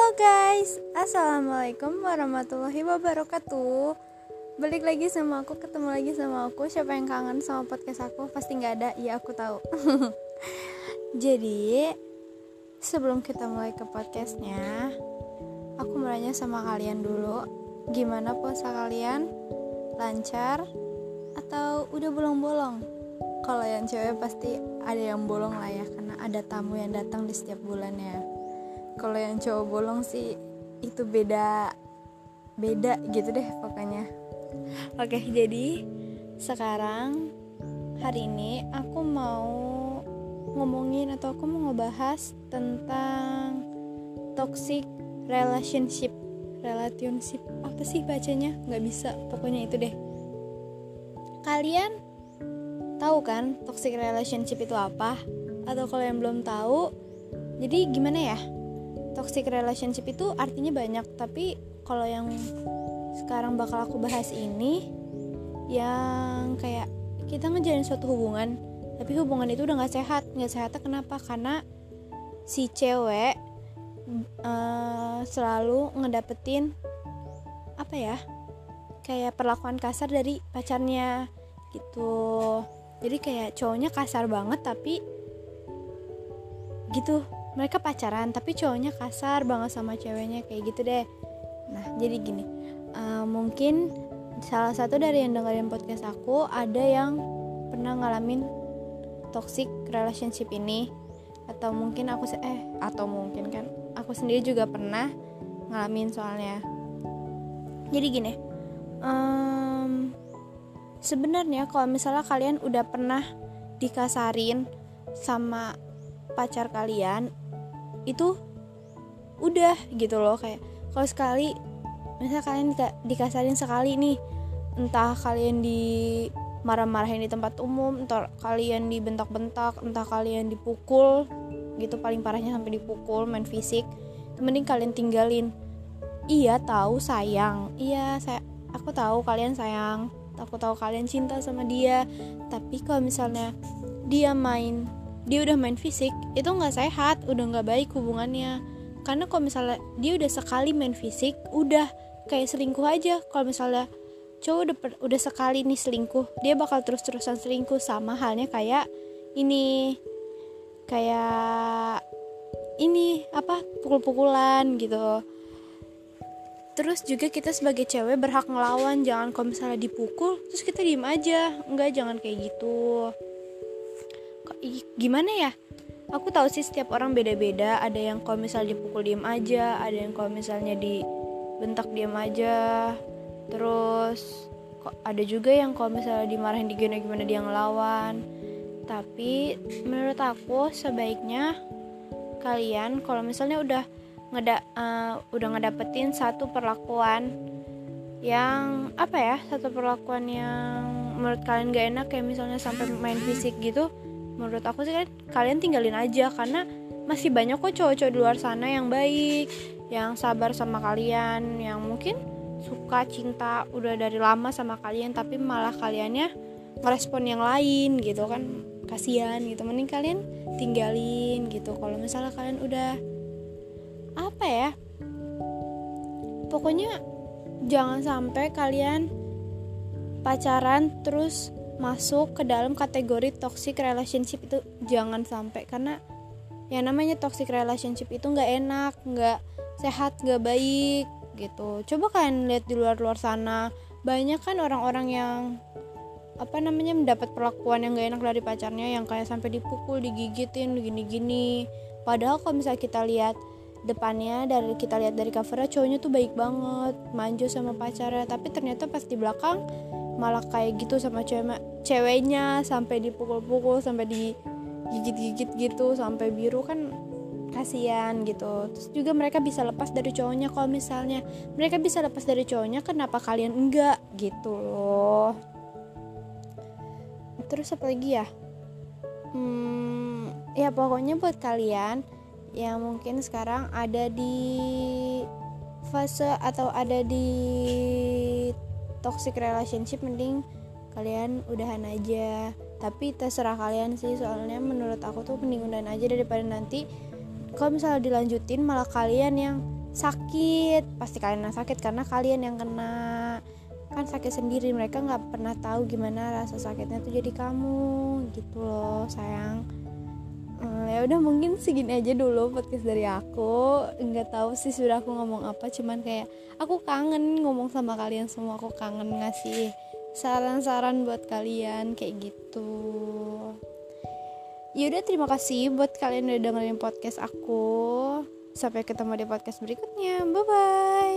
Halo guys, Assalamualaikum warahmatullahi wabarakatuh Balik lagi sama aku, ketemu lagi sama aku Siapa yang kangen sama podcast aku? Pasti gak ada, ya aku tahu Jadi, sebelum kita mulai ke podcastnya Aku mau nanya sama kalian dulu Gimana puasa kalian? Lancar? Atau udah bolong-bolong? Kalau yang cewek pasti ada yang bolong lah ya Karena ada tamu yang datang di setiap bulannya kalau yang cowok bolong sih itu beda beda gitu deh pokoknya. Oke jadi sekarang hari ini aku mau ngomongin atau aku mau ngebahas tentang toxic relationship. Relationship apa sih bacanya? Nggak bisa pokoknya itu deh. Kalian tahu kan toxic relationship itu apa? Atau kalau yang belum tahu jadi gimana ya toxic relationship itu artinya banyak tapi kalau yang sekarang bakal aku bahas ini yang kayak kita ngejalin suatu hubungan tapi hubungan itu udah gak sehat. Nggak sehatnya kenapa? Karena si cewek uh, selalu ngedapetin apa ya kayak perlakuan kasar dari pacarnya gitu. Jadi kayak cowoknya kasar banget tapi gitu mereka pacaran tapi cowoknya kasar banget sama ceweknya kayak gitu deh. Nah jadi gini uh, mungkin salah satu dari yang dengerin podcast aku ada yang pernah ngalamin toxic relationship ini. Atau mungkin aku eh atau mungkin kan aku sendiri juga pernah ngalamin soalnya. Jadi gini um, sebenarnya kalau misalnya kalian udah pernah dikasarin sama pacar kalian itu udah gitu loh kayak kalau sekali misalnya kalian di, dikasarin sekali nih entah kalian di marah-marahin di tempat umum entah kalian dibentak-bentak entah kalian dipukul gitu paling parahnya sampai dipukul main fisik mending kalian tinggalin. Iya tahu sayang. Iya saya aku tahu kalian sayang. Aku tahu kalian cinta sama dia. Tapi kalau misalnya dia main dia udah main fisik itu nggak sehat udah nggak baik hubungannya. Karena kalau misalnya dia udah sekali main fisik udah kayak selingkuh aja. Kalau misalnya cowok udah udah sekali nih selingkuh dia bakal terus terusan selingkuh. Sama halnya kayak ini kayak ini apa pukul-pukulan gitu. Terus juga kita sebagai cewek berhak ngelawan jangan kalau misalnya dipukul terus kita diem aja. Enggak jangan kayak gitu gimana ya? Aku tahu sih setiap orang beda-beda. Ada yang kalau misalnya dipukul diem aja. Ada yang kalau misalnya dibentak diem aja. Terus ada juga yang kalau misalnya dimarahin digina gimana dia ngelawan. Tapi menurut aku sebaiknya kalian kalau misalnya udah ngeda uh, udah ngedapetin satu perlakuan yang apa ya satu perlakuan yang menurut kalian gak enak kayak misalnya sampai main fisik gitu menurut aku sih kan kalian tinggalin aja karena masih banyak kok cowok-cowok di luar sana yang baik yang sabar sama kalian yang mungkin suka cinta udah dari lama sama kalian tapi malah kaliannya ngerespon yang lain gitu kan. Kasihan gitu mending kalian tinggalin gitu. Kalau misalnya kalian udah apa ya pokoknya jangan sampai kalian pacaran terus masuk ke dalam kategori toxic relationship itu jangan sampai karena yang namanya toxic relationship itu nggak enak nggak sehat nggak baik gitu. Coba kalian lihat di luar-luar sana banyak kan orang-orang yang apa namanya mendapat perlakuan yang gak enak dari pacarnya yang kayak sampai dipukul digigitin gini-gini. Padahal kalau misalnya kita lihat depannya dari kita lihat dari covernya cowoknya tuh baik banget manjo sama pacarnya. Tapi ternyata pas di belakang malah kayak gitu sama cewek ceweknya sampai dipukul-pukul sampai digigit-gigit gitu sampai biru kan kasihan gitu. Terus juga mereka bisa lepas dari cowoknya kalau misalnya mereka bisa lepas dari cowoknya kenapa kalian enggak gitu loh. Terus apa lagi ya? Hmm, ya pokoknya buat kalian yang mungkin sekarang ada di fase atau ada di toxic relationship mending kalian udahan aja. Tapi terserah kalian sih soalnya menurut aku tuh mending udahan aja daripada nanti kalau misalnya dilanjutin malah kalian yang sakit. Pasti kalian yang sakit karena kalian yang kena. Kan sakit sendiri mereka nggak pernah tahu gimana rasa sakitnya tuh jadi kamu gitu loh sayang hmm, ya udah mungkin segini aja dulu podcast dari aku. Nggak tahu sih sudah aku ngomong apa cuman kayak aku kangen ngomong sama kalian semua. Aku kangen ngasih saran-saran buat kalian kayak gitu. Yaudah terima kasih buat kalian udah dengerin podcast aku. Sampai ketemu di podcast berikutnya. Bye bye